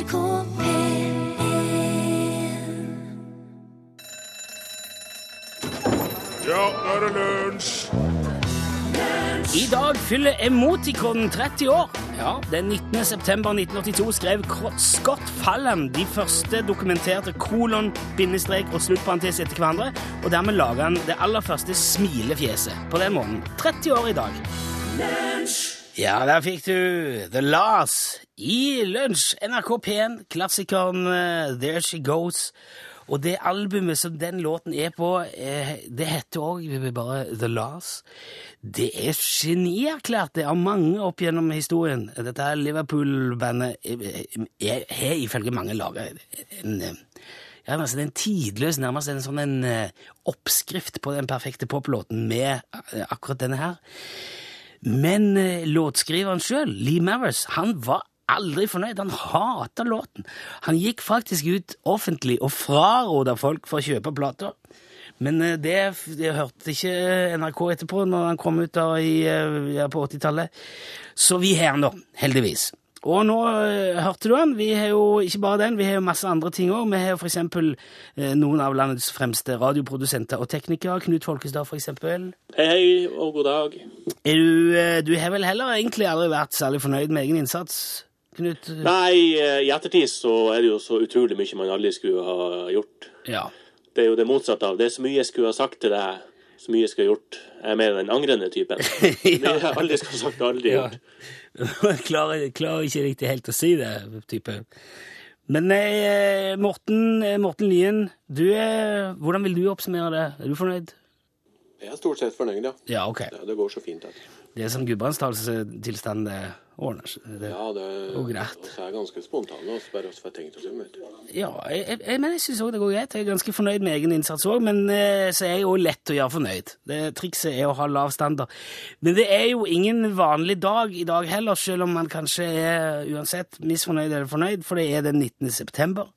NRK P1 Ja, nå er det lunsj! I dag fyller Emoticon 30 år. Ja, Den 19. september 1982 skrev Scott Fallen de første dokumenterte kolon, bindestrek og sluttparentes etter hverandre, og dermed laga han det aller første smilefjeset på den måten. 30 år i dag. Ja, der fikk du The Lars i lunsj. NRK P1, klassikeren uh, There She Goes. Og det albumet som den låten er på, eh, det heter òg bare The Lars. Det er genierklært det av mange opp gjennom historien. Dette Liverpool-bandet eh, har ifølge mange laga en ja, altså en tidløs, nærmest en sånn en oppskrift på den perfekte poplåten med akkurat denne her. Men eh, låtskriveren sjøl, Lee Maris, han var aldri fornøyd. Han hata låten. Han gikk faktisk ut offentlig og fraråda folk for å kjøpe plater. Men eh, det, det hørte ikke NRK etterpå, når han kom ut da i, eh, ja, på 80-tallet. Så vi har han, da. Heldigvis. Og nå eh, hørte du han. Vi har jo ikke bare den, vi har jo masse andre ting òg. Vi har eksempel eh, noen av landets fremste radioprodusenter og teknikere. Knut Folkestad, eksempel. Hei, hei, og god dag. Er du, eh, du har vel heller egentlig aldri vært særlig fornøyd med egen innsats, Knut? Nei, eh, i ettertid så er det jo så utrolig mye man aldri skulle ha gjort. Ja. Det er jo det motsatte av. Det er så mye jeg skulle ha sagt til deg, så mye jeg skulle ha gjort. Jeg er mer den angrende typen. Det jeg aldri sagt, aldri Ja. gjort. klarer, klarer ikke riktig helt å si det, type. Men nei, Morten, eh, Morten Lien, du er, hvordan vil du oppsummere det? Er du fornøyd? Jeg er stort sett fornøyd, ja. Ja, ok. det, det går så fint. At. Det er sånn gudbrandsdalstilstand det ordner seg. Det, Ja, det går greit. Vi så er ganske spontane også, bare også for tenkt si, vet. Ja, jeg, jeg, men jeg syns òg det går greit. Jeg er ganske fornøyd med egen innsats òg, men eh, så er jeg òg lett å gjøre fornøyd. Det Trikset er å ha lav standard. Men det er jo ingen vanlig dag i dag heller, selv om man kanskje er uansett misfornøyd eller fornøyd, for det er den 19. september.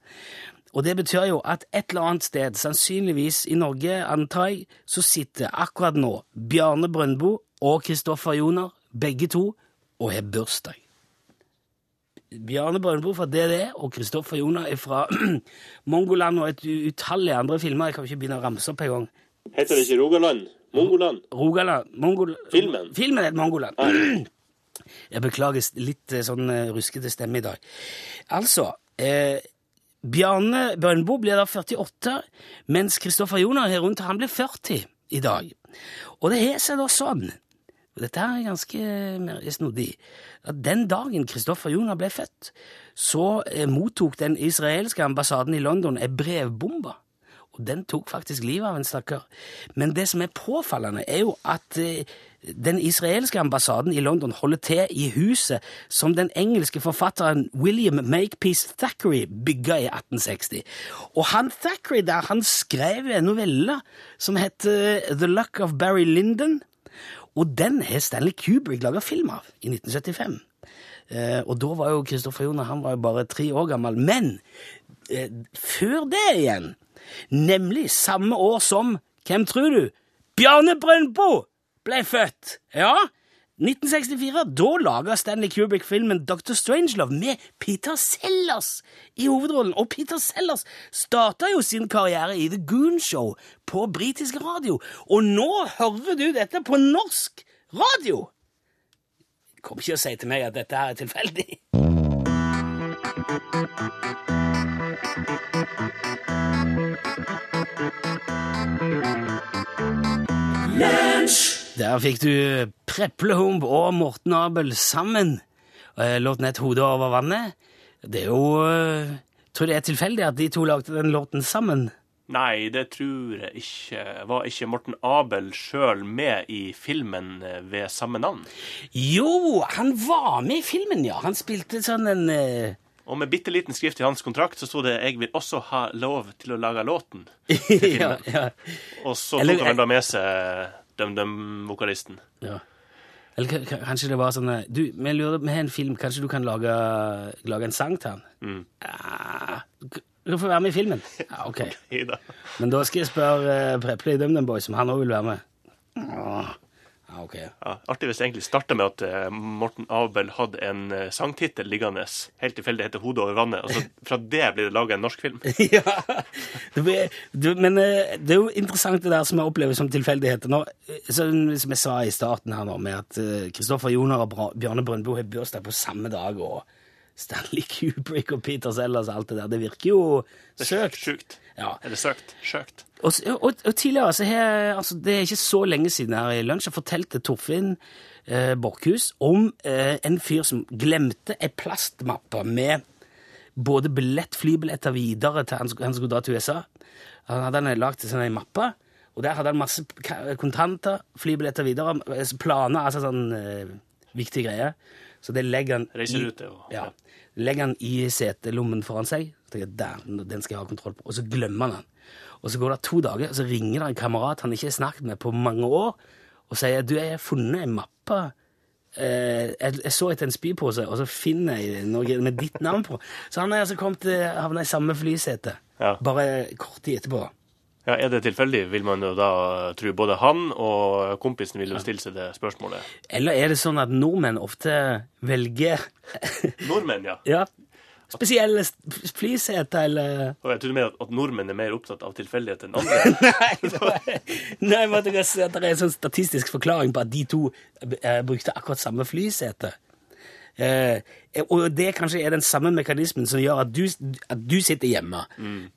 Og det betyr jo at et eller annet sted, sannsynligvis i Norge, antar jeg, så sitter akkurat nå Bjarne Brøndbo og Kristoffer Joner, begge to, og har bursdag. Bjarne Brøndbo fra DDE og Kristoffer Joner er fra Mongoland og et utallig andre filmer. Jeg kan ikke begynne å ramse opp en gang. Heter det ikke Rogaland? Mongoland? Rogaland Mongol... Filmen? Filmen heter Mongoland. Jeg beklager litt eh, sånn eh, ruskete stemme i dag. Altså eh, Bjarne Brøndbo blir da 48, mens Kristoffer Joner her rundt han blir 40 i dag. Og det har seg da sånn, dette er ganske mer snodig, den dagen Kristoffer Joner ble født, så eh, mottok den israelske ambassaden i London en brevbombe. Og den tok faktisk livet av en stakkar. Men det som er påfallende, er jo at eh, den israelske ambassaden i London holder til i huset som den engelske forfatteren William Makepeace Thackeray bygga i 1860. Og han Thackeray der, han skrev en novelle som heter The Luck of Barry Lyndon, og den har Stanley Kubrick laga film av i 1975. Eh, og da var jo Kristoffer Joner han var jo bare tre år gammel. Men eh, før det igjen, nemlig samme år som Hvem tror du? Bjarne Brøndbo ble født! Ja, 1964. Da laga Stanley Kubrick filmen Dr. Strangelove med Peter Sellers i hovedrollen. Og Peter Sellers starta jo sin karriere i The Goon Show på britisk radio. Og nå hører du dette på norsk radio! Kom ikke og si til meg at dette her er tilfeldig. Der fikk du Preplehump og Morten Abel sammen. Eh, Låten het 'Hodet over vannet'. Det er jo eh, Tror det er tilfeldig at de to lagde den låten sammen. Nei, det tror jeg ikke. Var ikke Morten Abel sjøl med i filmen eh, ved samme navn? Jo, han var med i filmen, ja. Han spilte sånn en uh... Og med bitte liten skrift i hans kontrakt så sto det 'Jeg vil også ha lov til å lage låten'. ja, ja, Og så Eller- tok han da med seg DumDum-vokalisten. ja. Eller kanskje det var sånn eh, Du, vi lurer Vi har en film, kanskje du kan lage, lage en sang til han? Mm. Ja, du får være med i filmen. Ja, ok. Ida. Men da skal jeg spørre uh, Preple i DumDum Boys om han òg vil være med. Åh, ja, ok. Ja, artig hvis det egentlig starta med at eh, Morten Abel hadde en uh, sangtittel liggende, helt tilfeldig heter 'Hodet over vannet', og så fra det blir det laga en norsk film. ja. Det blir, du, men eh, det er jo interessant det der som jeg opplever som tilfeldigheter. Nå, eh, sånn som jeg sa i starten her nå, med at eh, Kristoffer Joner og Bra- Bjarne Brøndbo har bursdag på samme dag, og Stanley Kubrick og Peter Sellers og alt det der. Det virker jo Det er søkt. Sjukt. Ja. det søkt. Søkt. Og, og, og tidligere, så har, altså, det er ikke så lenge siden her i lunsj, jeg fortalte Torfinn eh, Borchhus om eh, en fyr som glemte ei plastmappe med både billett, flybilletter videre til han, han skulle dra til USA. Han hadde han lagd en mappe, og der hadde han masse kontanter, flybilletter videre, eh, planer, altså sånn eh, viktige greier. Så det legger han i- Reiserute og ja. Legger han i setelommen foran seg. tenker jeg, der, Den skal jeg ha kontroll på. Og så glemmer han den. Og så går det to dager, og så ringer det en kamerat han ikke har snakket med på mange år, og sier du, jeg har funnet en mappe. Eh, jeg, jeg så etter en spypose, og så finner jeg noe med ditt navn på. Så han er altså kommet til havna i samme flysete. Ja. Bare kort tid etterpå. Ja, Er det tilfeldig, vil man jo da tro. Både han og kompisen vil jo stille seg det spørsmålet. Eller er det sånn at nordmenn ofte velger Nordmenn, ja. ja, spesielle flyseter, eller jeg trodde mer at, nordmenn er mer opptatt av tilfeldighet enn andre. Nei, nei men at det er en sånn statistisk forklaring på at de to eh, brukte akkurat samme flysete. Eh, og det kanskje er den samme mekanismen som gjør at du, at du sitter hjemme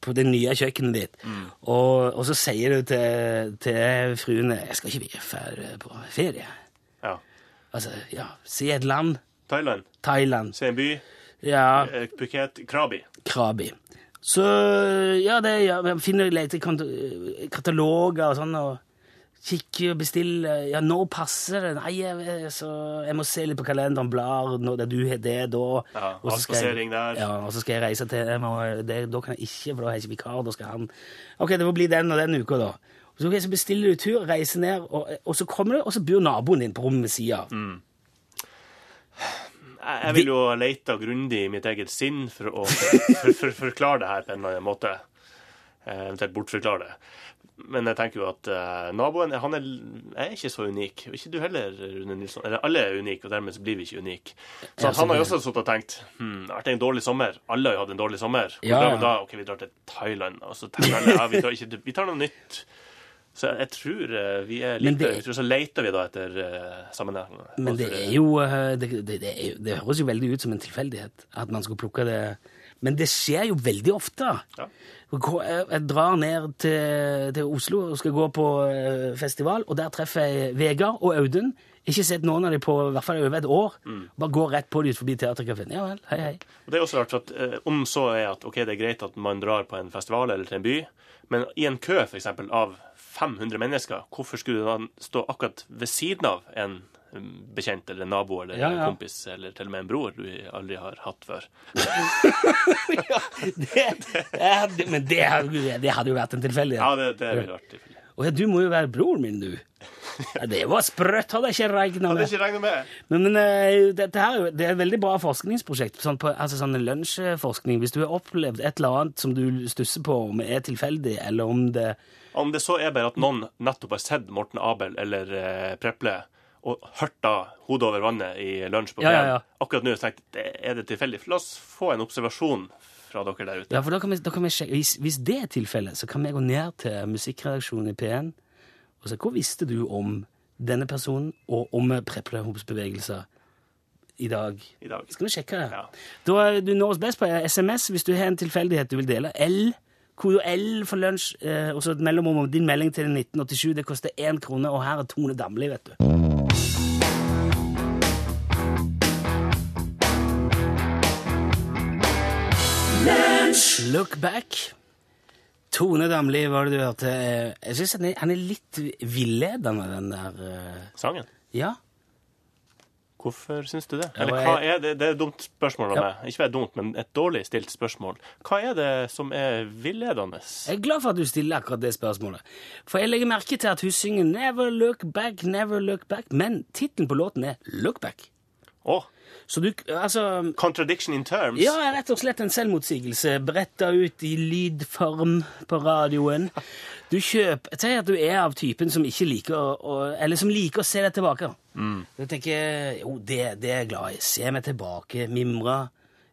på det nye kjøkkenet ditt, og, og så sier du til, til fruen 'Jeg skal ikke være på ferie'. Ja. Altså, ja, Si et land. Thailand. Thailand. Se en by. Ja, Phuket. Krabi. Krabi. Så ja, det ja, man finner leter kataloger og sånn, og kikker og bestiller. Ja, når passer det? Nei, jeg, så jeg må se litt på kalenderen, blar, når det du har det, da. Ja, Og så skal jeg- der. Ja, og så skal jeg reise til må, det, Da kan jeg ikke, for da har jeg ikke vikar. Da skal han Ok, det må bli den og den uka, da. Og så, ok, så bestiller du tur, reiser ned, og, og så kommer du, og så bor naboen din på rommet ved sida. Mm. Jeg, vil jo lete grundig i mitt eget sinn for å for, for, forklare det her på en eller annen måte. Eh, Eventuelt bortforklare det. Men jeg tenker jo at uh, naboen han er, er ikke så unik. Ikke du heller, Rune Nilsson. Eller alle er unike, og dermed så blir vi ikke unike. Så Ja, han har jo også sittet og tenkt hm, det har vært en dårlig sommer. Alle har jo hatt en dårlig sommer. Ja, drar ja. da? OK, vi drar til Thailand. Og så tenker alle ja, vi, tar ikke, vi tar noe nytt. Så jeg tror eh, vi er litt det- tror så leter vi da etter uh, sammenhengen. Men det er jo eh, det, det, det, det høres jo veldig ut som en tilfeldighet at man skulle plukke det Men det skjer jo veldig ofte. Ja. Jeg jeg drar ned til, til Oslo og skal gå på eh, festival, og der treffer jeg Vegard og Audun. Ikke sett noen av dem på i hvert fall over et år. Bare går rett på dem ut forbi teaterkafeen. Ja vel, hei, hei. Og det er også rart, for at eh, Om så er at ok, det er greit at man drar på en festival eller til en by, men i en kø eksempel, av 500 mennesker, hvorfor skulle du da stå akkurat ved siden av en bekjent eller en nabo eller Ja, en ja. kompis eller til og med en bror du aldri har hatt før? Det, det men det, det hadde jo vært en tilfeldighet. Ja, det, det ville vært tilfeldig. Å ja, du må jo være broren min, du. Det var sprøtt, hadde jeg ikke regna med. ikke med. Men, men eh, dette her er det er et veldig bra forskningsprosjekt. Sånn på, altså sånn lunsjforskning. Hvis du har opplevd et eller annet som du stusser på om er tilfeldig, eller om det Om det så er bare at noen nettopp har sett Morten Abel eller eh, Preple og hørta hodet over vannet i lunsj på Ja, ja, P1, ja. akkurat nå tenkt det- er det tilfeldig. La oss få en observasjon fra dere der ute. Ja, for da kan vi, da kan vi sjekke, hvis, hvis det er tilfellet, så kan vi gå ned til musikkredaksjonen i P1 og se hva visste du om denne personen og om preplehopsbevegelser i dag. I dag. Skal vi sjekke det? Ja. Da du når oss best på SMS hvis du har en tilfeldighet du vil dele. L, kode L for lunsj, eh, og så et mellomrom om din melding til 1987. Det koster én krone, og her er Tone Damli, vet du. Look back. Tone Damli, var det du hørte? Jeg syns han, er- han er litt villedende, den der eh, Sangen. Ja. Hvorfor syns du det? Eller hva er det? Det er et dumt spørsmål av Ja. meg. Ikke bare dumt, men et dårlig stilt spørsmål. Hva er det som er villedende? Jeg er glad for at du stiller akkurat det spørsmålet. For jeg legger merke til at hun synger 'Never Look Back, Never Look Back', men tittelen på låten er 'Look Back'. Å, Så du Altså Contradiction in terms. Ja, rett og slett en selvmotsigelse bretta ut i lydform på radioen. Du kjøper Si at du er av typen som ikke liker å, Eller som liker å se deg tilbake. Du tenker jo, det, det er jeg glad i. Se meg tilbake, mimre.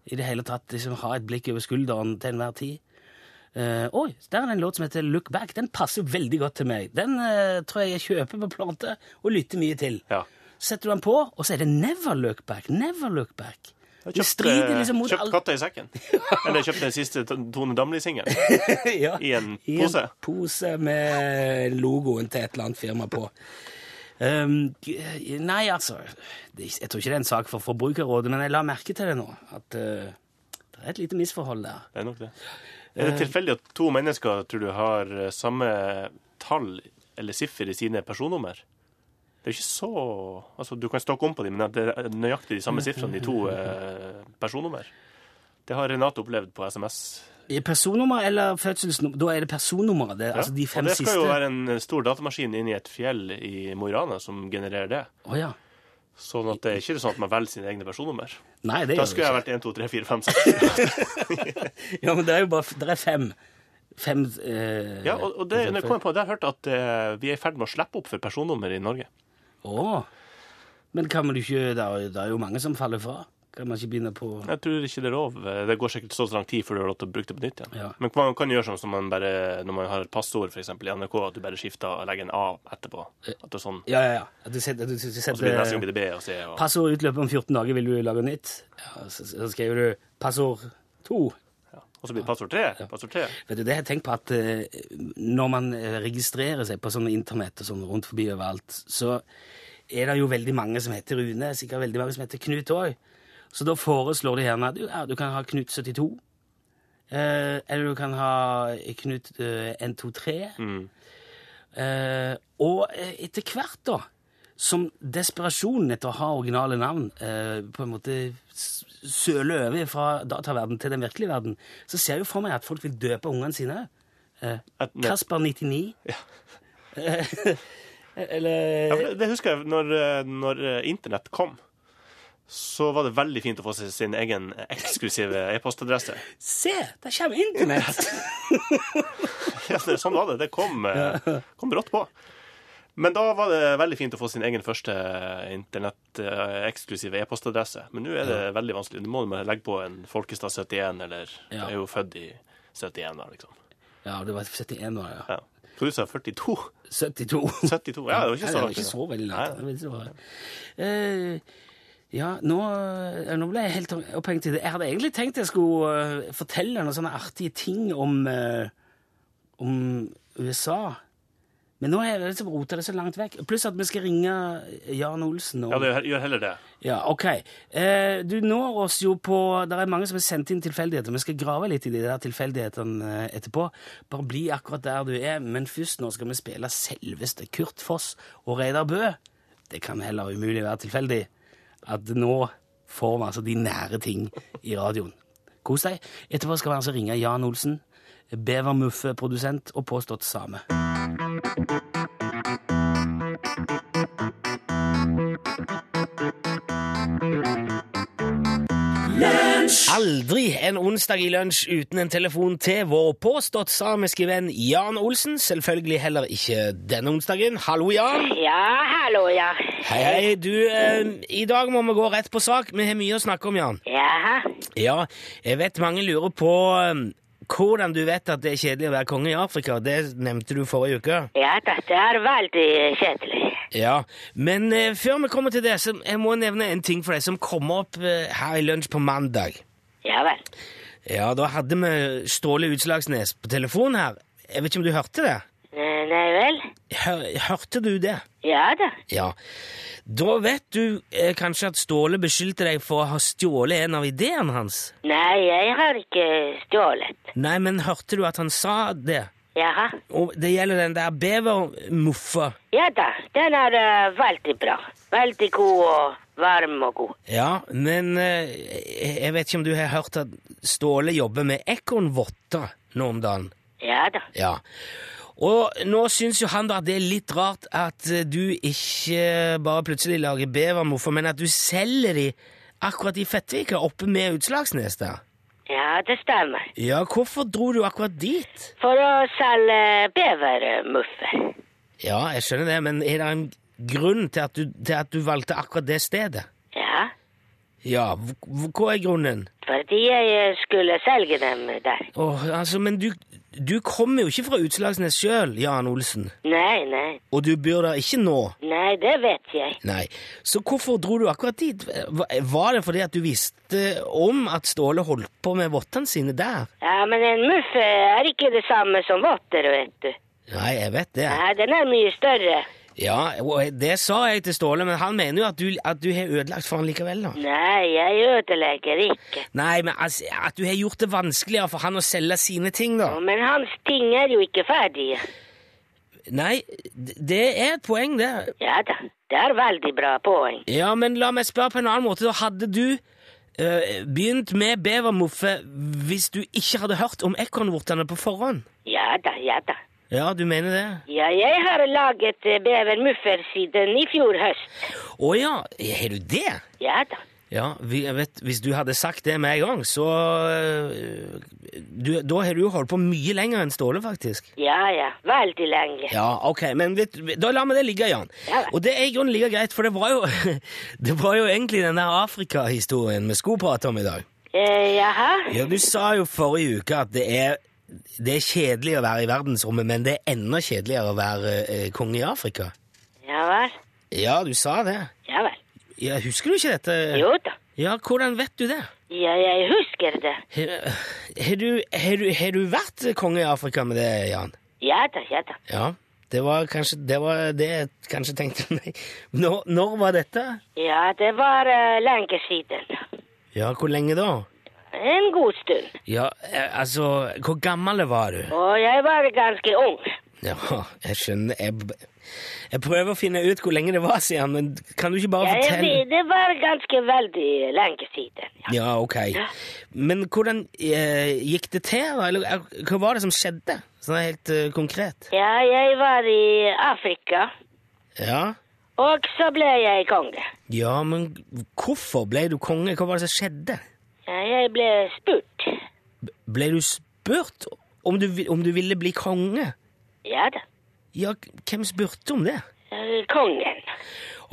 I det hele tatt liksom ha et blikk over skulderen til enhver tid. Uh, Oi, der er det en låt som heter Look Back. Den passer veldig godt til meg. Den uh, tror jeg jeg kjøper på plate og lytter mye til. Ja. Setter du den på, og så er det Never Look Back. Never Look Back. Jeg Det strider liksom mot kjøpt katta i sekken. Eller kjøpt den siste Tone Damli-singelen ja. i en pose. I en pose med logoen til et eller annet firma på. Um, nei, altså Jeg tror ikke det er en sak for Forbrukerrådet, men jeg la merke til det nå. At uh, det er et lite misforhold der. Det er nok det. Er det tilfeldig at to mennesker tror du har eh, samme tall eller siffer i sine personnummer? Det er ikke så Altså, du kan stokke om på dem, men det er nøyaktig de samme sifrene i to eh, personnummer. Det har Renate opplevd på SMS. I Personnummer eller fødselsnummer? Da er det personnummeret. Det, altså de fem siste. og det skal siste. jo være en stor datamaskin inni et fjell i Mo i Rana som genererer det. Oh, ja. Sånn at det er ikke sånn at man velger sine egne personnummer. Nei, det Da skulle jeg vært 1, 2, 3, 4, 5, 6. Ja, men det er jo bare Det er fem. Fem eh, Ja, og, og det, når jeg kom på, det har jeg at eh, vi er i ferd med å slippe opp for personnummer i Norge. Å. Men kan man ikke det er, det er jo mange som faller fra. Kan man ikke begynne på Jeg tror ikke det er lov. Det går sikkert så lang tid før du har lov til å bruke det på nytt igjen. Ja. Men man kan gjøre sånn som man bare, når man har et passord for eksempel, i NRK, at du bare skifter og legger en A etterpå. At det er sånn, Ja, ja, ja. At Du setter, du, du og så blir det neste gang setter blir det B og C. Og, Passord utløper om 14 dager, vil du lage nytt? Ja, så, så skriver du passord 2. ja. og så blir det passord 3. Passord 3. Vet du, det har jeg tenkt på at eh, når man eh, registrerer seg på sånn internett og sånn rundt forbi overalt, så er det jo veldig mange som heter Rune, sikkert veldig mange som heter Knut òg. Så da foreslår de gjerne at du, ja, du kan ha Knut 72. Eh, eller du kan ha Knut eh, 123. Eh, og eh, etter hvert, da, som desperasjonen etter å ha originale navn eh, på en måte søler over fra dataverden til den virkelige verden, så ser jeg jo for meg at folk vil døpe ungene sine. Eh, Kasper 99. Ja. eller Ja, det, det husker jeg når, eh, når eh, internett kom. Så var det veldig fint å få seg sin egen eksklusive e-postadresse. Se, der kommer internett! Ja, det, sånn var det. Det kom, eh, kom brått på. Men da var det veldig fint å få sin egen første internett-eksklusive e-postadresse. Men nå er det veldig vanskelig. Nå må du legge på en Folkestad 71, eller Ja. er jo født i 71, da, liksom. ja, det var 71 år, ja. Ja. For du sa 42? 72. 72? Ja, det var ikke så langt. ikke så veldig langt. Eh, ja, nå, eh, nå ble jeg helt opphengt i det. Jeg hadde egentlig tenkt jeg skulle eh, fortelle noen sånne artige ting om, om USA. Men nå har jeg liksom rota det så langt vekk. Pluss at vi skal ringe Jan Olsen. Og, Ja, det gjør heller det. ja, ok. Eh, du når oss jo på Det er mange som har sendt inn tilfeldigheter. Vi skal grave litt i de der tilfeldighetene eh, etterpå. Bare bli akkurat der du er. Men først nå skal vi spille selveste Kurt Foss og Reidar Bø. Det kan heller umulig være tilfeldig at nå får vi altså de nære ting i radioen. Kos deg. Etterpå skal vi altså ringe Jan Olsen, Bevermuffe-produsent og påstått same. Aldri en onsdag i lunsj uten en telefon til vår påstått samiske venn Jan Olsen. Selvfølgelig heller ikke denne onsdagen. Hallo, Jan. Ja, hallo, ja. Hei, hei. Du, eh, i dag må vi gå rett på sak. Vi har mye å snakke om, Jan. Jaha. Ja, jeg vet mange lurer på eh, hvordan du vet at det er kjedelig å være konge i Afrika. Det nevnte du forrige uke. Ja, dette er veldig kjedelig. Ja, Men eh, før vi kommer til det, så jeg må nevne en ting for deg som kom opp eh, her i lunsj på mandag. Ja vel. Ja, da hadde vi Ståle Utslagsnes på telefon her. Jeg vet ikke om du hørte det? Nei, nei vel. Hør, hørte du det? Ja da. Ja. Da vet du eh, kanskje at Ståle beskyldte deg for å ha stjålet en av ideene hans? Nei, jeg har ikke stjålet. Nei, men hørte du at han sa det? Jaha. Og det gjelder den der bevermuffa. Ja da, den er uh, veldig bra. Veldig god og varm og god. Ja, men uh, jeg vet ikke om du har hørt at Ståle jobber med ekornvotter nå om dagen? Ja da. Ja. Og nå syns jo han da at det er litt rart at eh, du ikke bare plutselig lager bevermoffer, men at du selger de akkurat i Fettvika, oppe med Utslagsnes der. Ja, det stemmer. Ja, hvorfor dro du akkurat dit? For å selge bevermuffer. Ja, jeg skjønner det, men er det en grunn til at du, til at du valgte akkurat det stedet? Ja, hva er grunnen? fordi jeg eh, skulle selge dem der. Åh, altså, men du, du kommer jo ikke fra Utslagsnes sjøl, Jan Olsen. Nei, nei, Og du bor der ikke nå. nei, det vet jeg. Nei. Så hvorfor dro du akkurat dit? Var det fordi at du visste om at Ståle holdt på med vottene sine der? Ja, men en muff er ikke det samme som votter, vet du. Nei, jeg vet det. Nei, den er mye større. Ja, det sa jeg til Ståle, men han mener jo at du, at du har ødelagt for han likevel, da. Nei, jeg ødelegger ikke. Nei, men altså, at du har gjort det vanskeligere for han å selge sine ting, da. Men hans ting er jo ikke ferdige. Nei, det er et poeng, det. Ja da, det er veldig bra poeng. Ja, men la meg spørre på en annen måte. da. Hadde du eh, begynt med bevermoffe hvis du ikke hadde hørt om ekornvortene på forhånd? Ja da, ja da. Ja, du mener det? Ja, jeg har laget eh, bevermuffer siden i fjor høst. Å ja, har du det? Ja da. Ja, vi, vet, Hvis du hadde sagt det med en gang, så øh, du, Da har du holdt på mye lenger enn Ståle, faktisk. Ja ja, veldig lenge. Ja, ok, men vet, da lar vi det ligge, Jan. Ja. Og det er i grunnen like greit, for det var jo Det var jo egentlig den der Afrika-historien vi skulle prate om i dag. Eh, jaha? Ja, Du sa jo forrige uke at det er det er kjedelig å være i verdensrommet, men det er enda kjedeligere å være eh, konge i Afrika. Ja vel. Ja, du sa det. Ja vel. Ja, Husker du ikke dette? Jo da. Ja, Hvordan vet du det? Ja, jeg husker det. Har har du, du, du vært konge i Afrika med det, Jan? Ja da, ja da. Ja. Det var kanskje det, var det jeg kanskje tenkte meg. Når, når var dette? Ja, det var uh, lenge siden. Ja, hvor lenge da? En god stund. Ja, eh, altså Hvor gammel var du? Å, jeg var ganske ung. Ja, jeg skjønner Jeg, jeg prøver å finne ut hvor lenge det var siden, men kan du ikke bare Ja, fortelle? vet, det var ganske veldig lenge siden. Ja. Ja, ok. Men hvordan eh, gikk det til. Eller eh, hva var det som skjedde? Sånn helt eh, konkret. ja, jeg var i Afrika, Ja. og så ble jeg konge. Ja, men hvorfor ble du konge? Hva var det som skjedde? Ja, jeg ble spurt. Ble du spurt om du, om du ville bli konge? Ja da. Ja, hvem spurte om det? Kongen.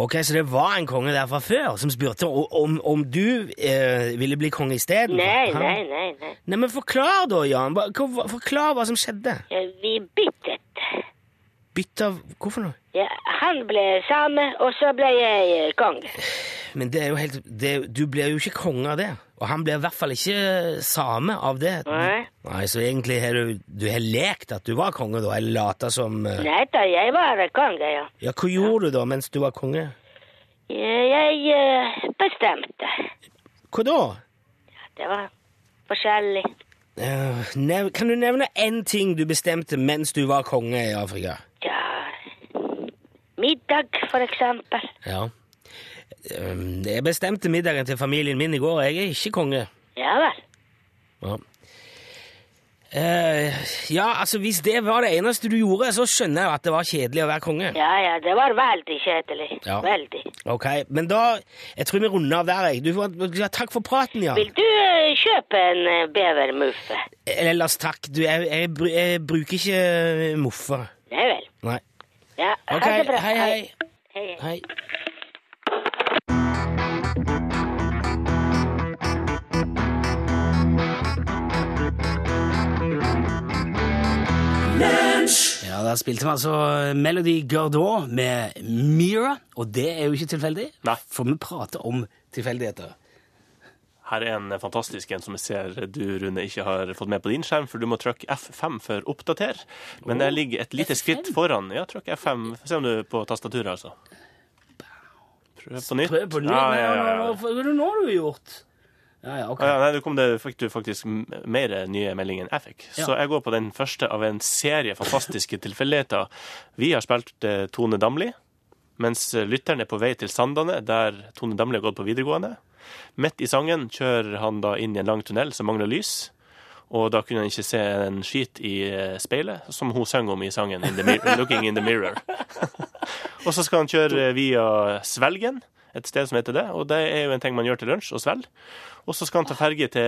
Ok, Så det var en konge der fra før som spurte om, om, du eh, ville bli konge isteden? Nei, nei, nei, nei. Nei, men Forklar da, Jan. Forklar hva som skjedde. Ja, Vi byttet. Bytte av Hvorfor noe? Ja, han ble same, og så ble jeg eh, konge. Men det er jo helt det, Du blir jo ikke konge av det. Og han blir i hvert fall ikke same av det. Nei. Nei, Så egentlig har du, du har lekt at du var konge, da? Eller lata som uh... Nei da, jeg var konge, ja. Ja, hva gjorde du da mens du var konge? Jeg eh, bestemte. Hva da? Det var forskjellig. Eh, kan du nevne én ting du bestemte mens du var konge i Afrika? Ja Middag, for eksempel. Ja. Eh, Jeg bestemte middagen til familien min i går. Jeg er ikke konge. Ja vel. Ja. Uh, ja, altså Hvis det var det eneste du gjorde, så skjønner jeg at det var kjedelig å være konge. Ja, ja, det var veldig kjedelig. Ja. Veldig. Ok, Men da Jeg tror vi runder av der. jeg. Du ja, takk for praten, Jan. Vil du uh, kjøpe en uh, bevermuffe? Ellers takk. Du, jeg, jeg, jeg bruker ikke moffer. Nei vel. Nei. Ja, Ok, ha det bra. hei, hei. Hei, hei. Hei. Ja, Da spilte vi altså Melody Gardot med Mira, og det er jo ikke tilfeldig, Nei. for vi prater om tilfeldigheter. Her er en fantastisk en som jeg ser du, Rune, ikke har fått med på din skjerm, for du må trykke F5 for oppdater. Men jeg ligger et lite F5? skritt foran. Ja, trykk F5. Se om du på tastaturet, altså. Prøv på nytt. Prøv på nytt. Ja, ja, ja, ja. Nå har du gjort? Ja, ja, ok. Ah, ja, nei, det, fikk du faktisk mer nye meldinger enn jeg fikk. Så jeg går på den første av en serie fantastiske tilfeldigheter. Vi har spilt eh, Tone Damli, mens eh, lytteren er på vei til Sandane, der Tone Damli har gått på videregående. Midt i sangen kjører han da inn i en lang tunnel som mangler lys. Og da kunne han ikke se en skit i eh, speilet, som hun sang om i sangen in 'Looking in the Mirror'. og så skal han kjøre via Svelgen, et sted som heter det. Og det er jo en ting man gjør til lunsj, og svelger. Og så skal han ta ferge til,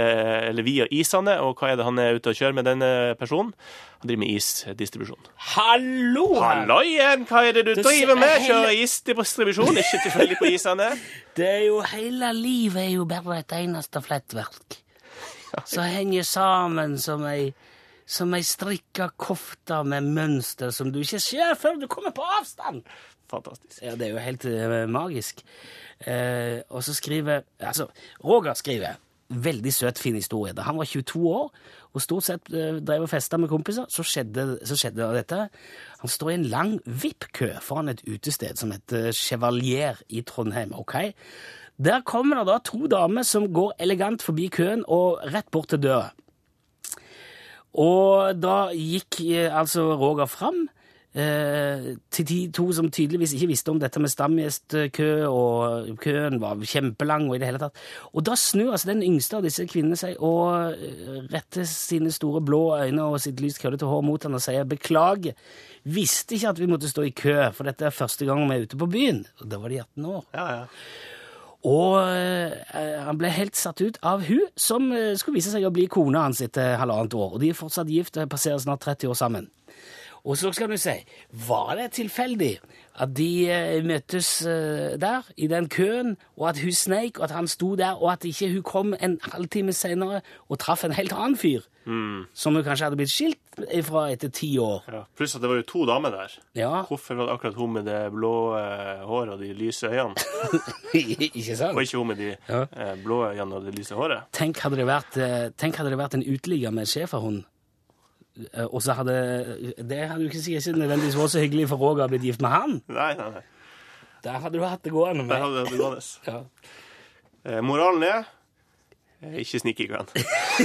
eller via Isane, og hva er det han er ute og kjører med denne personen? Han driver med isdistribusjon. Hallo! Halloien, hva er det du du driver med? hele- Kjører isdistribusjon, ikke tilfeldig på Isane? Det er jo Hele livet er jo bare et eneste flettverk. Som henger sammen som ei som ei strikka kofte med mønster som du ikke ser før du kommer på avstand. Fantastisk. Ja, det er jo helt eh, magisk. Eh, og så skriver Altså, Roger skriver veldig søt, fin historie. Da han var 22 år og stort sett eh, drev og festa med kompiser, så skjedde, så skjedde dette. Han står i en lang VIP-kø foran et utested som heter Chevalier i Trondheim. ok? Der kommer det da to damer som går elegant forbi køen og rett bort til døra. Og da gikk eh, altså Roger fram til de to som tydeligvis ikke visste om dette med stamgjestkø, og køen var kjempelang og i det hele tatt. Og da snur altså den yngste av disse kvinnene seg og eh, retter sine store blå øyne og sitt lyst køllete hår mot han og sier beklager, visste ikke at vi måtte stå i kø, for dette er første gang vi er ute på byen. Og da var de 18 år. Ja, ja. Og eh, han ble helt satt ut av hun, som eh, skulle vise seg å bli kona hans etter halvannet år. Og de er fortsatt gift og passerer snart 30 år sammen. Og så skal du si, var det tilfeldig at de eh, møttes eh, der, i den køen, og at hun sneik, og at han sto der, og at ikke hun kom en halvtime senere og traff en helt annen fyr, som hun kanskje hadde blitt skilt fra etter ti år. ja. Pluss at det var jo to damer der. Ja, Hvorfor var det akkurat hun med det blå eh, håret og de lyse øynene, ikke sant? og ikke hun med de Ja. eh, blå øynene og det lyse håret? Tenk hadde det vært, eh, tenk hadde det vært en uteligger med schæferhund. Eh, Og så hadde Det hadde jo ikke sikkert ikke nødvendigvis vært så hyggelig for Roger å blitt gift med han. Nei, nei, nei. Der hadde du hatt det gående Der med. hadde det gående. Ja. Eh, moralen er eh, ikke snik i køen.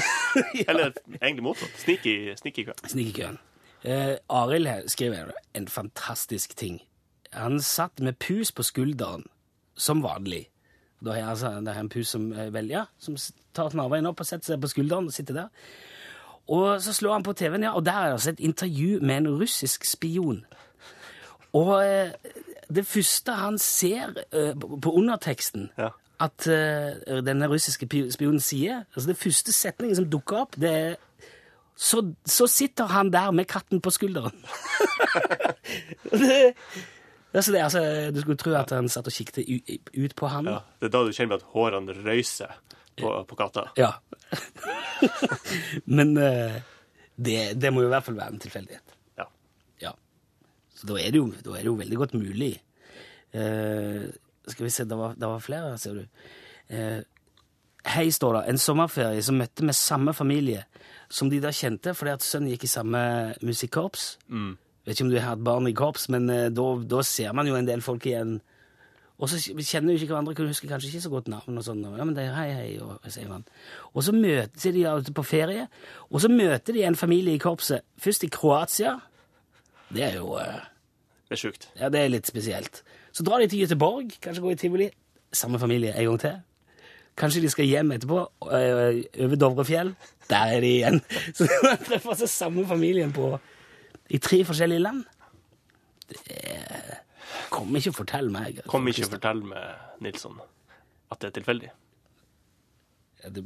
Eller egentlig motsatt. Snik i, snik i køen. Snikekøen. Eh, Arild skriver en fantastisk ting. Han satt med pus på skulderen, som vanlig. Da er altså, det er en pus som eh, velger, som tar snarveien opp og setter seg på skulderen og sitter der. Og så slår han på TV-en, ja, og der er det altså et intervju med en russisk spion. Og eh, det første han ser eh, på underteksten Ja. at eh, denne russiske spionen sier, altså det første setningen som dukker opp, det er så, så sitter han der med katten på skulderen. det, altså det, altså, du skulle tro at han satt og kikket ut på han. Ja, det er da du kjenner at hårene røyser på, på katta. Ja. Men eh, det, det må jo i hvert fall være en tilfeldighet. Ja. Ja. Så da er det jo, da er det jo veldig godt mulig. Eh, skal vi se, det var, det var flere ser du. Eh, Hei, står det. En sommerferie som møtte med samme familie som de da kjente fordi at sønnen gikk i samme musikkorps. Vet ikke om du har hatt barn i korps, men eh, da, da ser man jo en del folk igjen. Og så kjenner jo ikke hverandre, kunne huske kanskje ikke så godt navn og sånn. Ja, men det er hei, hei, og, sier man. Og så møter de ute på ferie, og så møter de en familie i korpset. Først i Kroatia. Det er jo eh, Det er sjukt. ja, det er litt spesielt. Så drar de til Göteborg, kanskje går i tivoli. Samme familie en gang til. Kanskje de skal hjem etterpå, øh, over Dovrefjell. Der er de igjen. Så de treffer altså samme familien på, i tre forskjellige land. Det er, Kom ikke og fortell meg. Kom ikke og fortell meg, Nilsson at det er tilfeldig. At det,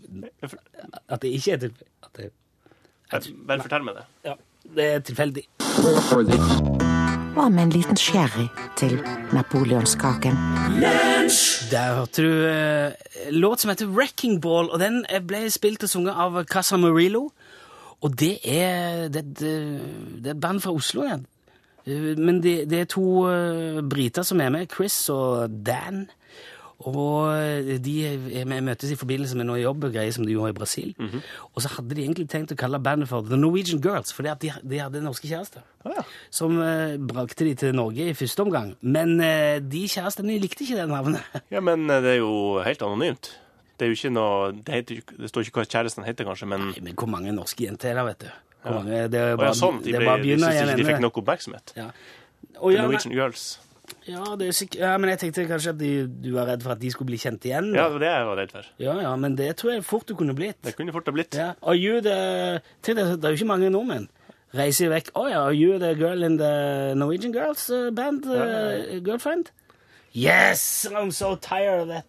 at det ikke er tilfeldig. At det, Bare, bare fortell meg det. ja, det er tilfeldig. Hva med en liten sherry til napoleonskaken? Der hørte du uh, låt som heter Wrecking Ball, og den eh, ble spilt og sunget av Casa Murillo. Og det er, det, det, det er et band fra Oslo igjen. Eh, Men det, det er to eh, briter som er med, Chris og Dan. Og eh, de er med, møtes i forbindelse med noe greier som de gjorde i Brasil. Og så hadde de egentlig tenkt å kalle bandet for The Norwegian Girls, fordi at de, de hadde norske kjærester. Som eh, brakte de til Norge i første omgang. Men eh, de kjærestene likte ikke det navnet. Ja, men det er jo helt anonymt. Det er jo ikke noe Det, heter, det står ikke hva kjæresten heter, kanskje, men Nei, men hvor mange norske jenter er det, vet du? Hvor Ja. det bare, ja, sånn. De, det ble, bare syntes igjen de fikk nok oppmerksomhet. Ja. Og The ja, men, Girls. ja, det ja, men jeg tenkte kanskje at de, du var redd for at de skulle bli kjent igjen. Ja, det var det jeg var redd for. ja, ja, men det tror jeg fort du kunne blitt. Det kunne fort ha blitt. Ja. Are you the Tenk det er jo ikke mange nordmenn. Reiser vekk. Å ja, are you the girl in the Norwegian Girls uh, band? Uh, Girlfriend? Yes! I'm so tired of that.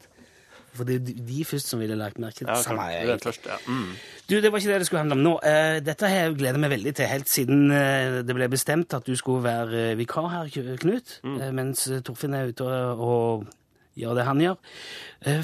For det er de- først som ville lagt merke til Ja, Samme jeg. først, ja. Mm. Du, det var ikke det det skulle handle om nå. Eh, dette har jeg gledet meg veldig til helt siden eh, det ble bestemt at du skulle være eh, vikar her, Knut, mm. mens Torfinn er ute og, gjør det han gjør.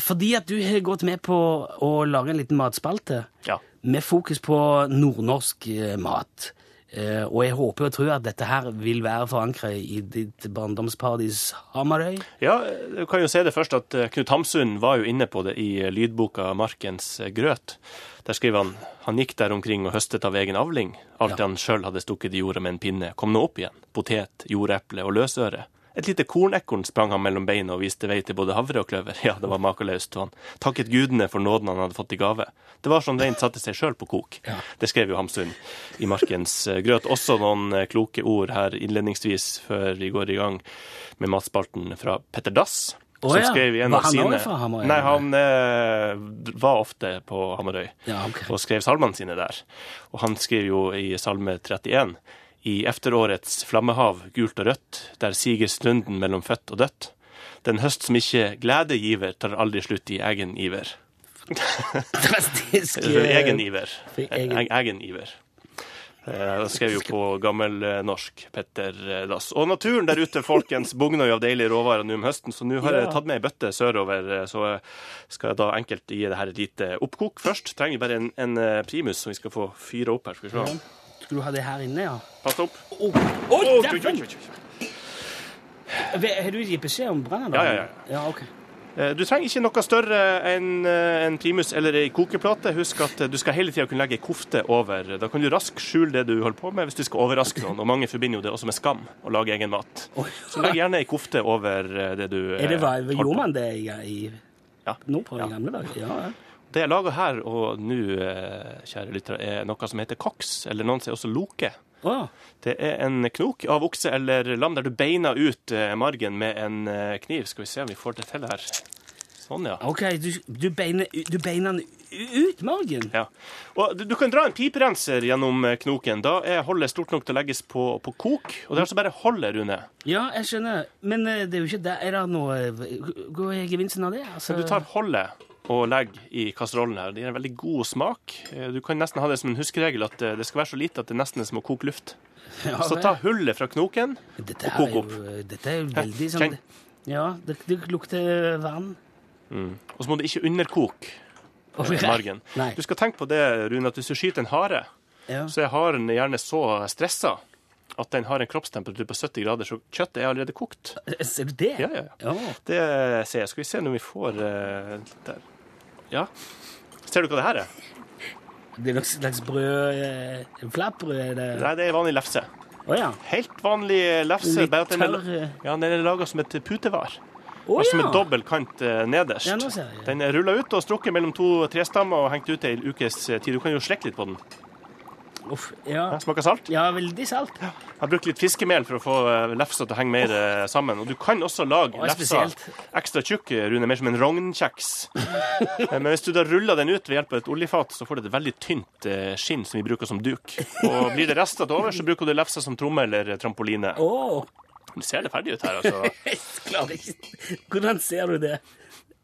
Fordi at du har gått med på å lage en liten matspalte Ja. med fokus på nordnorsk mat. Eh, og jeg håper og tror at dette her vil være forankret i ditt barndomsparadis Hamarøy. Ja, du kan jo se det først at eh, Knut Hamsun var jo inne på det i eh, lydboka 'Markens grøt'. Der skriver han han gikk der omkring og høstet av egen avling. Alt det han sjøl hadde stukket i jorda med en pinne, kom nå opp igjen. Potet, jordeple og løsøre. Et lite kornekorn sprang han mellom beina og viste vei til både havre og kløver. Ja, det var makeløst, og han takket gudene for nåden han hadde fått i gave. Det var som reint satte seg sjøl på kok. Det skrev jo Hamsun i Markens eh, grøt. Også noen eh, kloke ord her innledningsvis før vi går i gang med matspalten fra Petter Dass. Oh, som ja. skrev i en Var av han sine fra Hamarøy, Nei, han eh, var ofte på Hamarøy Ja, okay. og skrev salmene sine der. Og han skriver jo i Salme 31 i efterårets flammehav, gult og rødt, der siger stunden mellom født og dødt. Den høst som ikke glede giver, tar aldri slutt i egen iver. Fantastisk. Eh, egen iver. egen- iver. Eh, Det skrev jo på gammelnorsk Petter Lass. Dass. Og naturen der ute, folkens, bugner jo av deilige råvarer nå om høsten, så nå har jeg tatt med ei bøtte sørover, eh, så skal jeg da enkelt gi det her et lite oppkok. Først trenger bare en, en eh, primus som vi skal få fyre opp her. Skal vi se. Skulle du ha det her inne, ja? Pass opp. Oh. Oh, oh. Har du gitt beskjed om brannen? Ja, ja, ja. ja ok. Eh, Du trenger ikke noe større enn eh, en primus eller ei kokeplate. Husk at eh, du skal hele tida kunne legge ei kofte over. Da kan du raskt skjule det du holder på med hvis du skal overraske noen. Og mange forbinder jo det også med skam, å lage egen mat. Så legg gjerne ei kofte over det du Er det på gjorde man det i, i Ja. nordpå Ja. gamle dager? Ja, ja. Det jeg lager her og nå, eh, kjære lyttere, er noe som heter koks, eller noen sier også loke. Å, Det er en knok av okse eller lam der du beiner ut eh, margen med en eh, kniv. Skal vi se om vi får det til her. Sånn, ja. OK, du, du, beiner, du beiner ut margen? Ja. Og du, du kan dra en piperenser gjennom knoken. Da er holdet stort nok til å legges på, på kok. Og det er altså bare holdet, Rune. Ja, jeg skjønner. Men det er jo ikke der. Er det noe Hva er gevinsten av det? Altså, Du tar holdet og legg i kasserollen her. Det gir en veldig god smak. Eh, Du kan nesten ha det som en huskeregel at eh, det skal være så lite at det nesten er som å koke luft. ja, Så ta hullet fra knoken dette og koke kok opp. jo, dette er jo veldig sånn. Ja, det, det lukter vann. Og så må du ikke underkoke oh, margen. Nei. Du skal tenke på det, Rune, at hvis du skyter en hare, Ja. så er haren gjerne så stressa at den har en kroppstemperatur på 70 grader, så kjøttet er allerede kokt. Ser du det? Ja, ja, ja. Oh. Det ser jeg. Skal vi se når vi får uh, der. Ja. Ser du hva det her er? Det er noe slags brød eh, Flatbrød? Er det Nei, det er vanlig lefse. Å ja. Helt vanlig lefse. Litt bare at den er, tørr, eh. ja, den er laga som et putevar. Å som ja. med dobbel kant eh, nederst. Ja, nå ser jeg. Den er rulla ut og strukket mellom to trestammer og hengt ut i en ukes eh, tid. Du kan jo slekke litt på den. Uff, ja. Ja, Smaker salt. ja, veldig salt. Jeg har brukt litt fiskemel for å få eh, lefsa til å henge mer eh, sammen. Og du kan også lage Å, lefsa spesielt. ekstra tjukk, Rune, mer som en rognkjeks. Eh, Men hvis du da ruller den ut ved hjelp av et oljefat, så får du et veldig tynt eh, skinn som vi bruker som duk. Og blir det rester til over, så bruker du lefsa som tromme eller trampoline. Å, Du ser det ferdig ut her, altså. jeg klarer ikke Hvordan ser du det?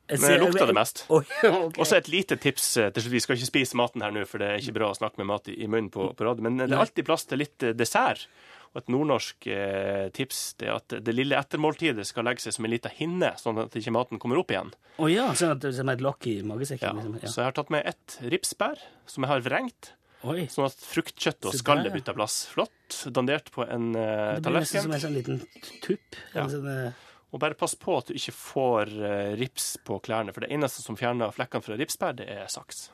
Men lukter det mest. Oh, okay. Og Også et lite tips eh, til slutt. Vi skal ikke spise maten her nå, for det er ikke bra å snakke med mat i, munnen på, på rad. Men det er alltid plass til litt eh, dessert. Og et nordnorsk eh, tips det er at det lille ettermåltidet skal legge seg som en liten hinne, sånn at ikke maten kommer opp igjen. Å ja, sånn at det er et lokk i Ja. magesekken? ja. Så jeg har tatt med ett ripsbær som jeg har vrengt, Oi. sånn at fruktkjøttet og skallet bytter plass. Flott. Dandert på en eh, Det blir nesten som en sånn liten tupp. Ja. En sånn, eh, Og bare pass på at du ikke får eh, rips på klærne, for det eneste som fjerner flekkene fra ripspær, det er saks.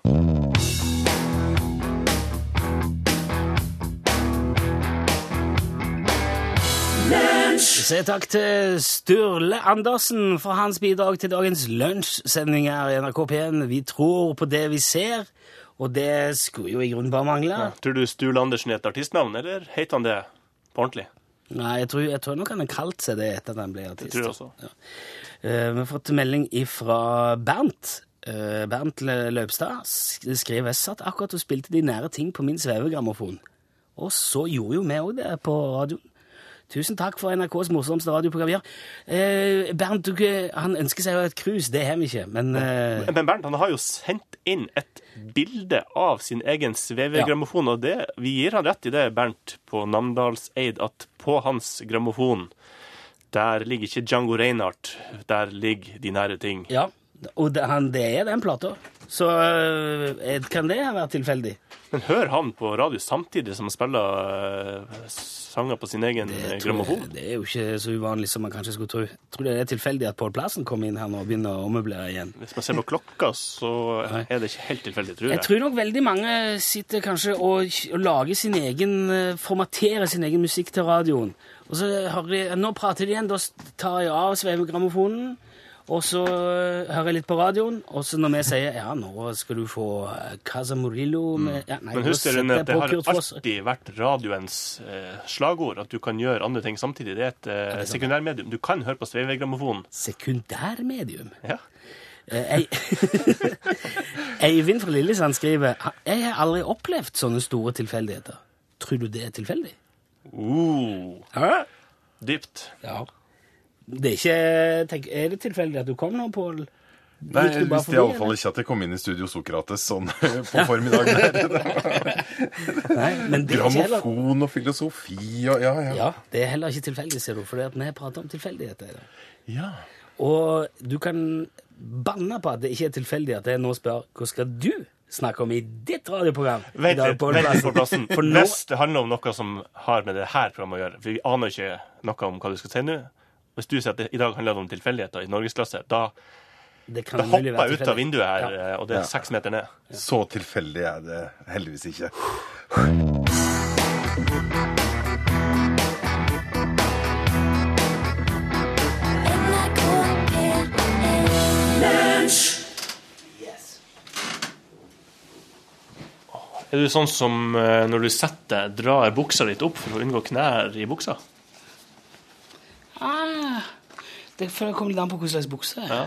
Se takk til Sturle Andersen for hans bidrag til dagens lunsjsending her i NRK P1. Vi tror på det vi ser, og det skulle jo i grunnen bare mangle. Tror du Sturle Andersen er et artistnavn, eller heter han det på ordentlig? Nei, jeg tror, jeg tror nok han har kalt seg det etter at han ble artist. Det tror jeg også. Ja. Uh, vi har fått melding fra Bernt. Uh, Bernt Løpstad skriver satt akkurat og spilte de nære ting på min svevegrammofon. Og så gjorde jo vi òg det på radioen. Tusen takk for NRKs morsomste radioprogram. Ja. Eh, Bernt, du, han ønsker seg jo et cruise. Det har vi ikke, men eh, Men Bernt han har jo sendt inn et bilde av sin egen svevegrammofon, og det, vi gir han rett i det, Bernt, på Namdalseid, at på hans grammofon der ligger ikke Django Reinhardt, der ligger de nære ting. ja. Og det, han, det er den plata. Så øh, kan det ha vært tilfeldig? Men hører han på radio samtidig som han spiller øh, sanger på sin egen eh, grammofon? Det er jo ikke så uvanlig som man kanskje skulle tro. Tror det er tilfeldig at Pål Plassen kommer inn her nå og begynner å ommøblere igjen. Hvis man ser på klokka, så er det ikke helt tilfeldig, tror Jeg jeg. tror nok veldig mange sitter kanskje og, og lager sin egen Formaterer sin egen musikk til radioen. Og så hører de, Nå prater de igjen, da tar jeg av svevegrammofonen. Og så eh, hører jeg litt på radioen, og så når vi sier ja, nå skal du få eh, Casa Murillo med ja, nei, Men husk dere at det har alltid vært radioens eh, slagord, at du kan gjøre andre ting samtidig. Det er et eh, sekundærmedium. Du kan høre på sveivegrammofonen. Sekundærmedium. Ja. Eh, Eivind fra Lillesand skriver Jeg har aldri opplevd sånne store tilfeldigheter. Tror du det er tilfeldig? Uh, dypt. Ja. Det er ikke tenk, Er det tilfeldig at du kom nå, Pål? Nei, jeg visste iallfall ikke at jeg kom inn i Studio Sokrates sånn på formiddagen. her. Er Grammofon og filosofi og ja, ja. Ja, det er heller ikke tilfeldig, ser du, for vi prater om tilfeldigheter i dag. ja. Og du kan banne på at det ikke er tilfeldig at jeg nå spør hva skal du snakke om i ditt radioprogram? Vent litt, vent litt på Plassen? plassen. For nå Hvis det handler om noe som har med det her programmet å gjøre, for vi aner ikke noe om hva du skal si nå Hvis du sier at det i dag handler det om tilfeldigheter i norgesklasse, da, Det kan da hopper jeg ut av vinduet her, Ja. eh, og det er Ja. seks meter ned. Så tilfeldig er det heldigvis ikke. Er du sånn som eh, når du setter, drar buksa litt opp for å unngå knær i buksa? Ah, det kommer litt an på hva slags bukse. Ja.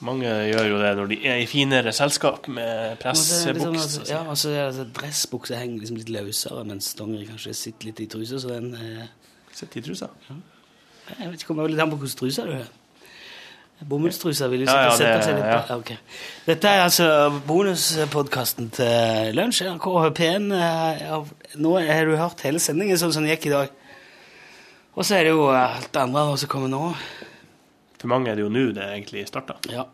Mange gjør jo det når de er i finere selskap med det sånn pressebukse. ja, altså, ja, altså, Dressbukse henger liksom litt løsere, mens dongeri kanskje sitter litt i trusa. Så den eh, Sitter i trusa. Jeg vet ikke, kommer litt an på hvilken truse du har. Bomullstrusa vil jo Ja, ja, sette seg litt ja. på. Ok. Dette er altså bonuspodkasten til Lunsj. NRK P1. eh, Nå har du hørt hele sendingen sånn som den gikk i dag. Og så er det jo alt det andre som kommer nå. For mange er det jo nå det egentlig starta. Ja.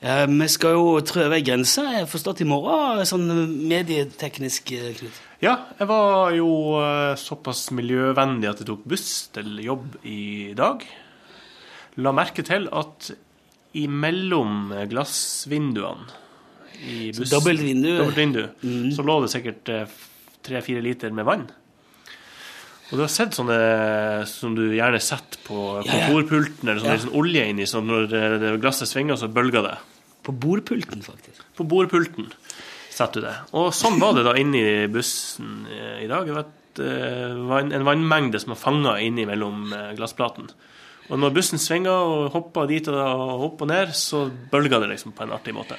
Eh, vi skal jo trø over ei grense, jeg forstått, i morgen. Sånn medieteknisk, eh, Knut. Ja, jeg var jo eh, såpass miljøvennlig at jeg tok buss til jobb i dag. La merke til at imellom glassvinduene i bussen dobbelt vindu. dobbelt vindu, så lå det sikkert tre-fire liter med vann. Og du har sett sånne som du gjerne setter på kontorpulten, eller sånn, Ja. sånn olje inni, sånn når eh, det glasset svinger, så bølger det. På bordpulten, faktisk. På bordpulten setter du det. Og sånn var det da inni bussen eh, i dag. Det var et, eh, en vannmengde som var fanga innimellom mellom glassplaten. Og når bussen svinga og hoppa dit og, og opp og ned, så bølga det liksom på en artig måte.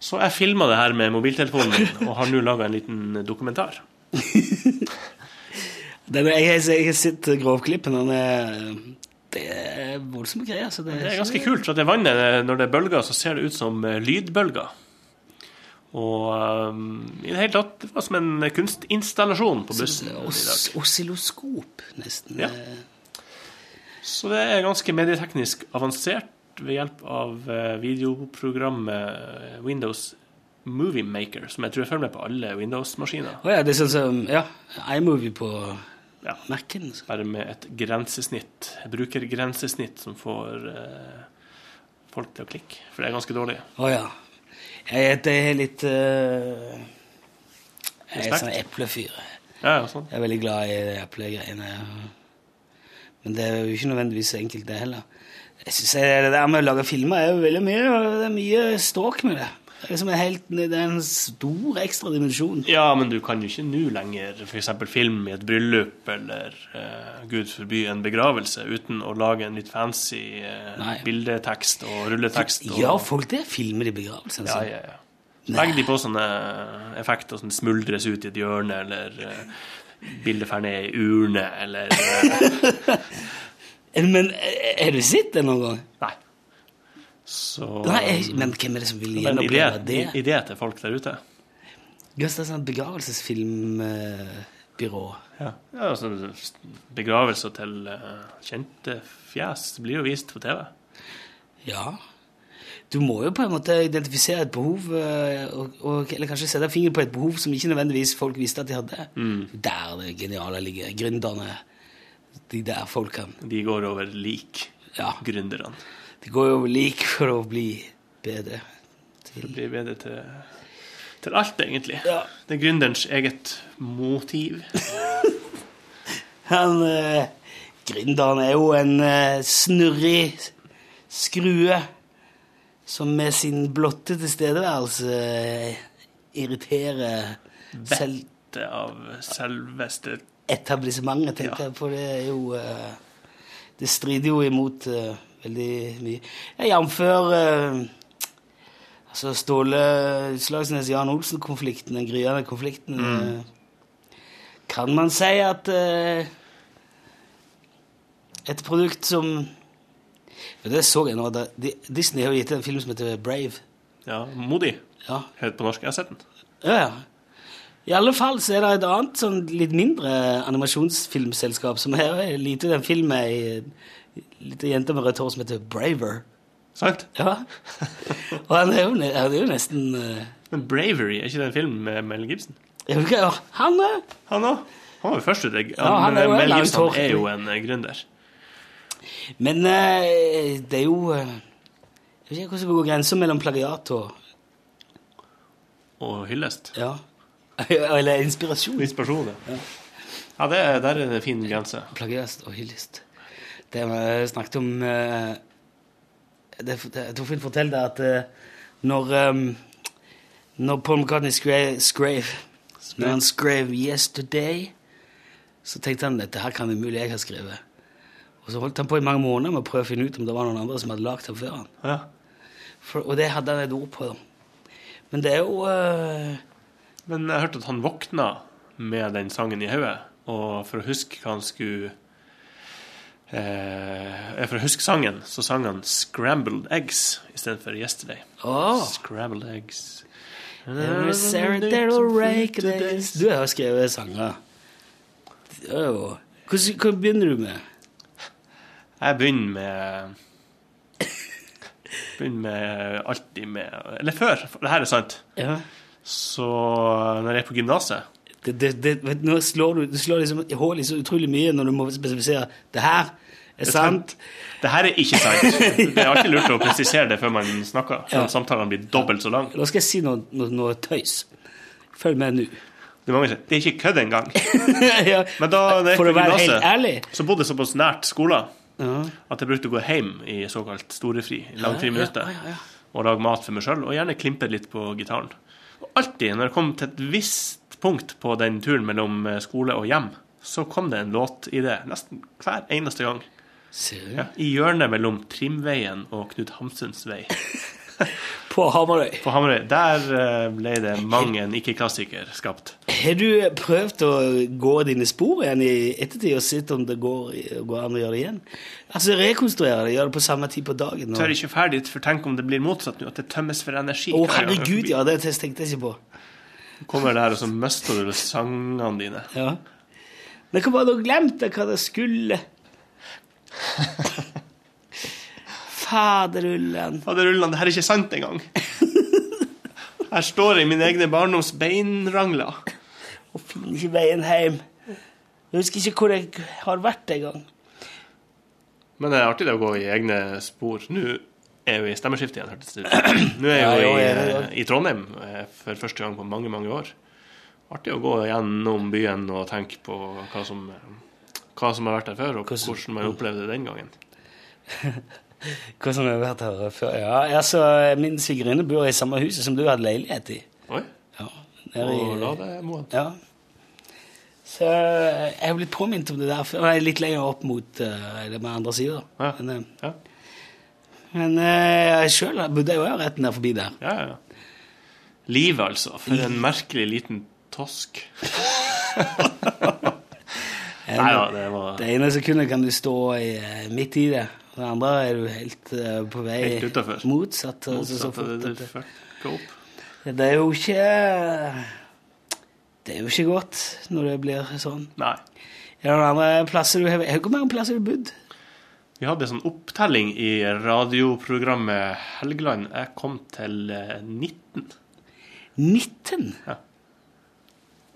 Så jeg filma det her med mobiltelefonen min og har nå laga en liten dokumentar. Den, jeg, jeg har sett grovklippen, og det, det er voldsomme greier. Altså det, Det er ganske kult, for det vannet, når det bølger, så ser det ut som eh, lydbølger. Og um, i det hele tatt, det var som en kunstinstallasjon på bussen. Os oscilloskop, nesten. Ja. Så det er ganske medieteknisk avansert ved hjelp av eh, videoprogrammet Windows Movie Maker, som jeg tror jeg følger med på alle Windows-maskiner. Å ja, det er sånn som ja, iMovie på Ja. Mac-en. Bare med et grensesnitt, brukergrensesnitt, som får eh, folk til å klikke. For det er ganske dårlig. Å ja. Jeg, det er litt uh, Jeg er sånn eplefyr. Ja, ja, sånn. Jeg er veldig glad i eplegreiene. Men det er jo ikke nødvendigvis enkelt, det heller. Jeg synes Det der med å lage filmer er jo veldig mye Det er mye stråk med det. Det er, liksom helt, det er en stor ekstra dimensjon. Ja, men du kan jo ikke nå lenger f.eks. film i et bryllup eller uh, gud forby en begravelse uten å lage en litt fancy uh, bildetekst og rulletekst. Og, Gjør folk det? Filmer i begravelsen Ja, sin? ja, ja. Legg de på sånne effekter som smuldres ut i et hjørne, eller uh, bildet fer ned i urne, eller uh... Men eh, har du sett det noen gang? Nei. Så Nei, jeg- men hvem er det som vil Det er en idé, gjenoppleve det? til folk der ute. Det er sånn begravelsesfilmbyrå. Ja, ja altså, Begravelser til eh, kjente fjes blir jo vist på TV. Ja. Du må jo på en måte identifisere et behov, eh, og, og, eller kanskje sette fingeren på et behov som ikke nødvendigvis folk visste at de hadde. Der det geniale ligger. Gründerne. De der folkene. De går over lik, Ja. gründerne. De går jo like for å bli bedre. Det blir bedre til, til alt, egentlig. Ja. Det er gründerens eget motiv. Han eh, Gründeren er jo en eh, snurrig skrue som med sin blotte tilstedeværelse eh, irriterer selv Det av selveste etablissementet, tenkte Ja. jeg, for det er jo eh, Det strider jo imot eh, veldig mye. Jf. Uh, altså Ståle Utslagsnes-Jan Olsen-konflikten, den gryende konflikten. eh, kan man si at eh, et produkt som Det så jeg nå. da- Disney har gitt en film som heter Brave. Ja, modig. Ja, Helt på norsk. Jeg har sett den. ja, ja. I alle fall så er det et annet sånn litt mindre animasjonsfilmselskap som er lite den filmen ei lita jente med rødt hår som heter Braver. Sagt? Ja. Og han er jo, han er jo nesten uh... Men Bravery, er ikke det en film med Mel Gibson? ja, Han er Han òg. Han var jo først ute. Ja, jo Mel Gibson er jo en eh, gründer. Men uh, det er jo uh, Jeg vet ikke hvordan det går grensa mellom plagiat og Og hyllest. Ja. Eller inspirasjon. Inspirasjon, ja. Ja, det er, der er det en fin grense. Plagiat og hyllest. Det vi snakket om eh, det, det, Torfinn fortalte at eh, når um, Når Paul McCartney skrev, skrev Når han skrev 'Yesterday', så tenkte han dette her kan umulig jeg ha skrevet. Og så holdt han på i mange måneder med å prøve å finne ut om det var noen andre som hadde lagd det før han. Ja. For, og det hadde han et ord på. da. Men det er jo uh... Men jeg hørte at han våkna med den sangen i hodet, og for å huske hva han skulle eh, For å huske sangen, så sang han 'Scrambled Eggs' istedenfor 'Yesterday'. Oh. Scrambled eggs. Du har skrevet sanger. Er hva begynner du med? Jeg begynner med Begynner med alltid med Eller før, for det her er sant. Ja. Så når jeg er på gymnaset Det, det, det, nå slår du, du slår liksom hull i så utrolig mye når du må spesifisere det her er sant. Det her er ikke sant. Det er alltid lurt å presisere det før man snakker. Så Ja. samtalene blir dobbelt så lang. Da skal jeg si noe, noe, noe tøys. Følg med nå. Det er mange som det er ikke kødd engang. ja. Men da det For å være være helt ærlig. så bodde jeg såpass nært skolen Ja. at jeg brukte å gå hjem i såkalt storefri, i lang Ja, og lage mat for meg sjøl, og gjerne klimpe litt på gitaren. Og alltid når jeg kom til et visst punkt på den turen mellom eh, skole og hjem, så kom det en låt i det, nesten hver eneste gang. Ser du? Ja, I hjørnet mellom Trimveien og Knut Hamsuns vei. På Hamarøy. På Hamarøy, der eh, ble det mang en ikke-klassiker skapt. Har du prøvd å gå dine spor igjen i ettertid og sett om det går, går an å gjøre det igjen? Altså rekonstruere det, gjøre det på samme tid på dagen? Og... er ikke ferdig, for tenk om det blir motsatt nå, at det tømmes for energi. Å, er herregud, ja, det tenkte jeg ikke på. Kommer der, og så mister du sangene dine. Ja. Men hva var det du glemte hva det skulle? Faderullan. Faderullan, det her er ikke sant engang. Her står jeg i mine egne barndoms beinrangler. Og finner ikke veien hjem. Jeg husker ikke hvor jeg har vært engang. Men det er artig det å gå i egne spor. Nå er vi i stemmeskiftet igjen, hørtes det ut. Nå er jo, i, ja. i Trondheim eh, for første gang på mange, mange år. Artig å gå gjennom byen og tenke på hva som, hva som har vært der før, og Hvordan- hvordan man opplevde det den gangen. Hva som har vært her før? Ja, altså, min svigerinne bor i samme huset som du hadde leilighet i. Oi, Ja, der og la det, Moen. ja. Så jeg har blitt påminnet om det der. Jeg er litt lenger opp mot uh, det med andre sida. Ja. Men, eh, Ja, men uh, jeg sjøl bodde jo rett der forbi der. ja, ja. Livet, altså. For en merkelig liten tosk. Nei ja, det var Det ene sekundet kan du stå i, eh, midt i det, det andre er du helt uh, på vei Helt motsatt. motsatt. altså, så fort Det, det det, opp. det er jo ikke Det er jo ikke godt når det blir sånn. Nei. Er det noen andre plasser du har Hvor mange plasser har du bodd? Vi hadde en sånn opptelling i radioprogrammet Helgeland. Jeg kom til 19. 19. 19?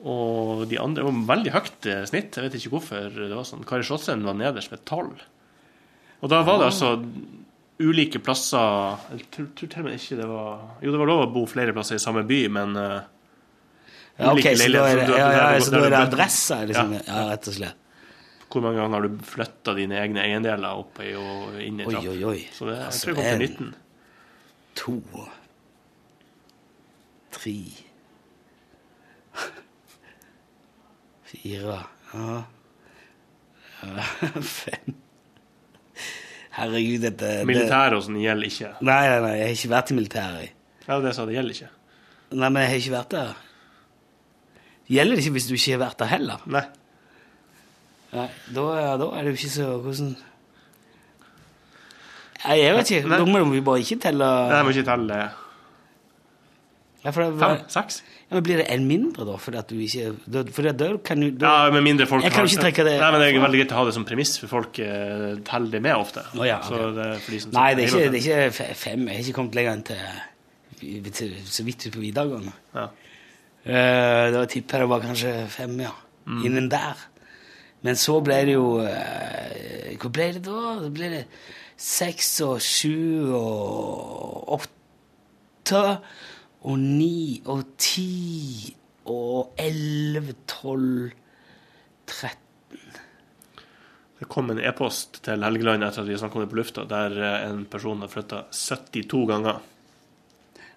Og de andre var veldig høyt eh, snitt. Jeg vet ikke hvorfor det var sånn. Kari Slåtsen var nederst med 12. Og da var det altså ulike plasser Jeg tror, til og med ikke det var Jo, det var lov å bo flere plasser i samme by, men eh, Ja, ok, leiligheter. så da er det, ja, ja, så da er det adressa, liksom? Ja. Ja, rett og slett. Hvor mange ganger har du flytta dine egne eiendeler opp i og inn i Oi, trapp? oi, oi. Så det, jeg Altså, tror jeg kom til en- 19. To Tre Fire Ja. Fem Herregud, dette Militæret og sånn gjelder ikke. Nei, nei, nei, jeg har ikke vært i militæret. Ja, det sa det gjelder ikke. Nei, men jeg har ikke vært der. Gjelder det ikke hvis du ikke har vært der heller? Nei. Nei, da, da er det jo ikke så Hvordan Nei, jeg vet ikke. Da må vi bare ikke telle Nei, Jeg må ikke telle ja, for det, fem? Seks? Ja, men Blir det en mindre, da? Fordi at du ikke For da kan du da, Ja, med mindre folk Jeg kan har- ikke trekke det Nei, men Det er veldig greit å ha det som premiss, for folk uh, teller det med ofte. Å, ja, Så ok. det Nei, det er, ikke, det er ikke fem. Jeg har ikke kommet lenger enn til, til så vidt ut på videregående. Ja. Uh, da tipper jeg det var kanskje fem, ja. Mm. Innen der. Men så ble det jo uh, Hvor ble det da? Da ble det seks og sju og åtte og ni og ti og elleve, tolv, tretten Det kom en e-post til Helgeland etter at vi snakket om det på lufta, der eh, en person har flytta 72 ganger.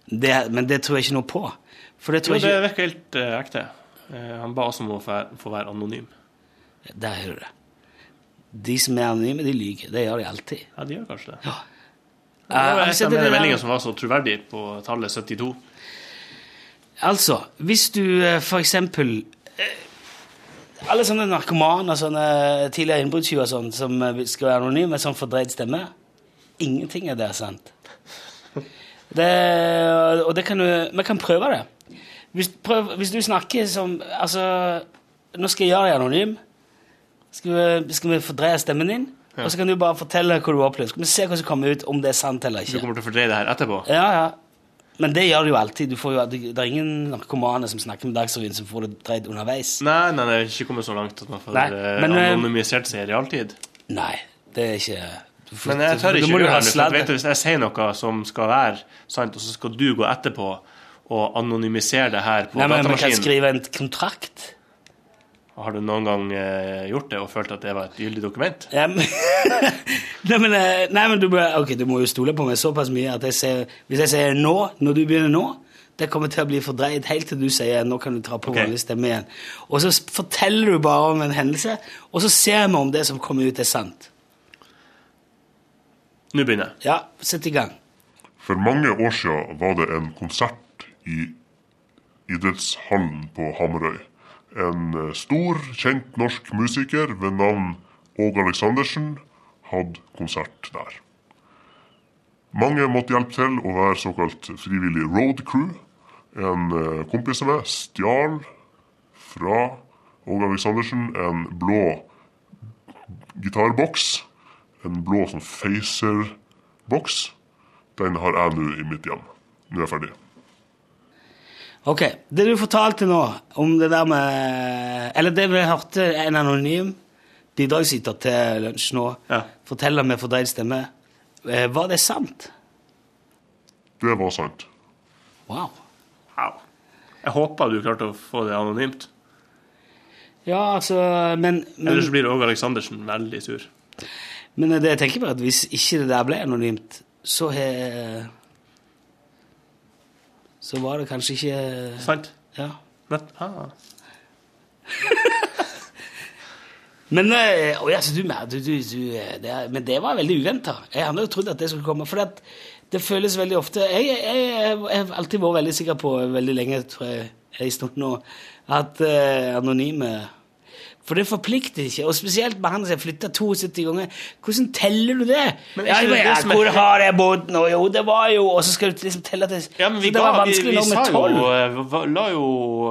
det, Men det tror jeg ikke noe på. For det Jo, tror det jeg virker helt uh, ekte. Uh, han ba oss om å få være, få være anonym. Der hører du det. De som er anonyme, de lyver. Det gjør de alltid. Ja, de gjør kanskje det. Ja. Det var et av det de der- meldingene som var så troverdig på tallet 72. Altså, hvis du eh, for eksempel eh, Alle sånne narkomane og sånne tidligere innbruddstyver sånn, som eh, skal være anonyme med sånn fordreid stemme Ingenting av det er sant. Det, og det kan du Vi kan prøve det. Hvis, prøv, hvis du snakker som Altså, nå skal jeg gjøre deg anonym. Skal vi, skal vi fordreie stemmen din? Og så kan du bare fortelle hva du har opplevd. Skal vi se hva som kommer ut, om det er sant eller ikke. Du kommer til å fordreie det her etterpå. Ja, ja. Men det gjør det jo alltid. Du får jo, det, det er ingen narkomane som snakker med Dagsrevyen, som får det dreid underveis. Nei, nei, det er ikke kommet så langt at man får Nei, eh, men, eh, anonymisert seg i realtid. Nei, det er ikke for, Men jeg tør ikke gjøre det. For vet, hvis jeg sier noe som skal være sant, og så skal du gå etterpå og anonymisere det her på Nei, men Vi kan datamaskinen skrive en kontrakt. Har du noen gang eh, gjort det og følt at det var et gyldig dokument? Ja, men, nei, men, eh, nei, men du, må, ok, du må jo stole på meg såpass mye at jeg ser, hvis jeg sier nå, når du begynner nå det kommer til å bli fordreid helt til du sier nå kan du ta på Ok. vanlig stemme igjen. Og så forteller du bare om en hendelse, og så ser vi om det som kommer ut, er sant. Nå begynner jeg. Ja, sett i gang. For mange år siden var det en konsert i idrettshallen på Hamarøy. En eh, stor, kjent norsk musiker ved navn Åge Aleksandersen hadde konsert der. Mange måtte hjelpe til å være såkalt frivillig road crew. En eh, kompis av meg stjal fra Åge Aleksandersen en blå gitarboks. En blå sånn Facer-boks. Den har jeg nå i mitt hjem. Nå er jeg ferdig. Ok, det du fortalte nå om det der med Eller det vi hørte en anonym bidragsyter til lunsj nå Ja. fortelle med fordreid stemme, eh, var det sant? Det var sant. Wow. wow. Jeg håper du klarte å få det anonymt. Ja, altså Men, men, Ellers blir Åge Aleksandersen veldig sur. men det jeg tenker på er at hvis ikke det der ble anonymt, så har Så var det kanskje ikke Sant? Ja. Nett. Ah. Men, øh, altså, du, du, du, du, eh, det, men det var veldig uventa. Jeg hadde jo trodd at det skulle komme. For Det føles veldig ofte Jeg, har alltid vært veldig sikker på, veldig lenge, tror jeg, en stund nå, at øh, anonyme For det forplikter ikke, og spesielt med han som har flytta 72 ganger. Hvordan teller du det? Men ja, men, det ja, det hvor har jeg bodd nå? Jo, det var jo Og så skal du liksom telle til Ja, men vi, det var vanskelig vi med tolv. eh, la jo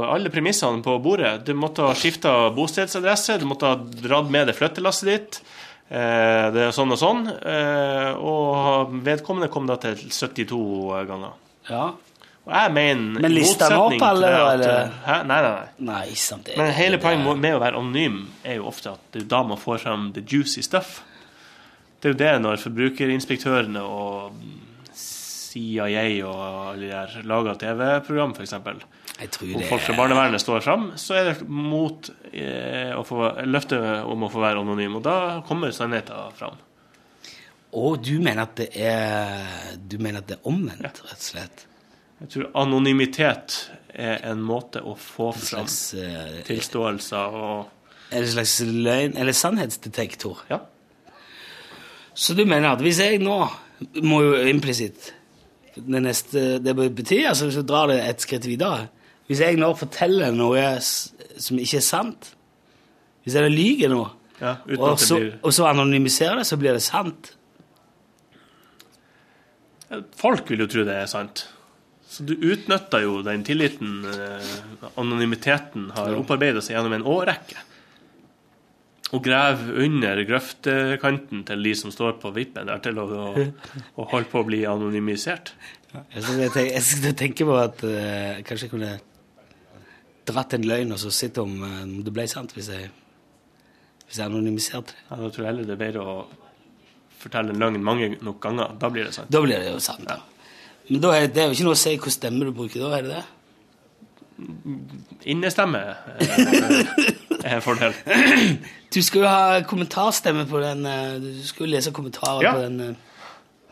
alle premissene på bordet. Du måtte ha skifta bostedsadresse, du måtte ha dratt med deg flyttelasset ditt. Eh, det er sånn og sånn. Eh, og vedkommende kom da til 72 ganger. Ja. Og jeg mener Men lista han opp, til eller? Hæ? Nei, nei, nei. Nei, sant. Men hele poenget med å være anonym er jo ofte at det er da man får frem the juicy stuff. Det er jo det når forbrukerinspektørene og CIA og alle de der lager TV-program, f.eks. Det folk fra barnevernet står fram, så er det mot eh, å få løftet om å få være anonym. Og da kommer sannheten fram. Og du mener at det er Du mener at det er omvendt, rett og slett? Jeg tror anonymitet er en måte å få fram slags eh, tilståelser og en slags løgn Eller sannhetsdetektor? Ja. Så du mener at hvis jeg nå må jo implisitt det neste Det betyr altså hvis du drar det et skritt videre Hvis jeg nå forteller noe som ikke er sant Hvis jeg lyver nå, ja og så, blir og så anonymiserer det, så blir det sant. Folk vil jo tro det er sant. Så du utnytta jo den tilliten eh, anonymiteten har opparbeidet seg gjennom en årrekke. Og graver under grøftekanten til de som står på vippen der til å, å, holde på å bli anonymisert. Skal, jeg skulle tenke på at eh, kanskje jeg kunne dratt en løgn og så sett om eh, det ble sant, hvis jeg, hvis jeg anonymiserte det. Ja, da tror jeg heller det er bedre å fortelle en løgn mange nok ganger. Da blir det sant. Da blir det jo sant. da. Men da er det er jo ikke noe å si hvilken stemme du bruker da, er det det? Innestemme eh, er en fordel. Du skal jo ha kommentarstemme på den eh, Du skal jo lese kommentarer Ja. på den eh.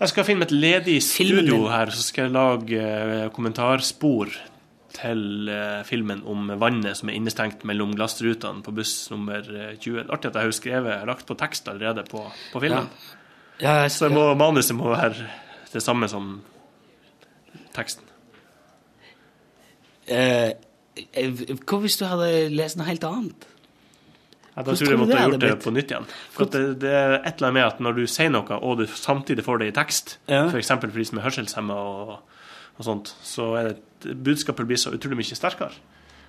Jeg skal finne et ledig studio her, så skal jeg lage kommentarspor til filmen om vannet som er innestengt mellom glassrutene på buss nummer eh, 20. Er Artig at jeg har skrevet, lagt på tekst allerede på, på filmen. Ja, jeg, Så må, manuset må være det samme som teksten. eh, eh, Hva hvis du hadde lest noe helt annet? Ja, da tror jeg måtte ha gjort det på nytt igjen. For det, det er et eller annet med at når du sier noe, og du samtidig får det i tekst, Ja. f.eks. For, for de som er hørselshemma og, og sånt, så er det budskapet blir så utrolig mye sterkere.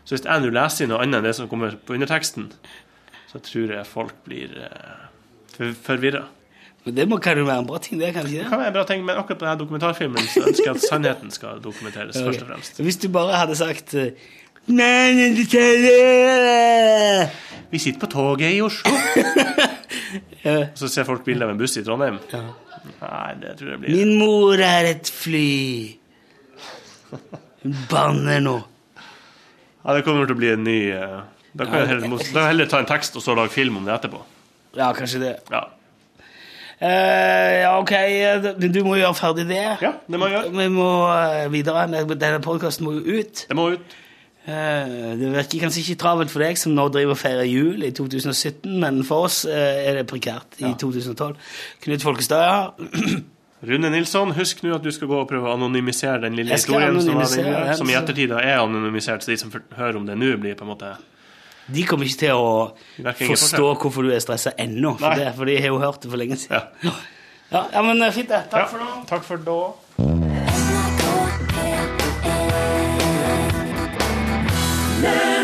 Så hvis jeg nå leser noe annet enn det som kommer på underteksten, så tror jeg folk blir eh, forvirra. Men Det må, kan jo være en bra ting, det, kan ikke Det det? kan være en bra ting, men akkurat på denne dokumentarfilmen så ønsker jeg at sannheten skal dokumenteres, først og fremst. Hvis du bare hadde sagt eh, Nei, Vi sitter på toget i Oslo, Ja. så ser folk bilde av en buss i Trondheim. Nei, det tror jeg blir Min mor er et fly. Hun banner nå. Ja, det kommer til å bli en ny uh, Da kan jeg heller, da heller ta en tekst og så lage film om det etterpå. Ja, kanskje det. Ja, ja, ok, eh, men du må gjøre ferdig det. ja det må jeg gjøre. Vi må eh, videre. Denne podkasten må jo ut. Det må ut. Eh, det virker kanskje ikke travelt for deg som nå driver og feirer jul i 2017, men for oss eh, er det prekært i 2012. Knut Folkestad, ja. Rune Nilsson, husk nå at du skal gå og prøve å anonymisere den lille historien som, som i ettertid er anonymisert, så de som hører om det nå, blir på en måte De kommer ikke til å forstå hvorfor du er stressa ennå, for, det, for de har jo hørt det for lenge siden. Ja. Ja, ja men eh, fint, det. Takk Ja, for nå. Takk for da. NRK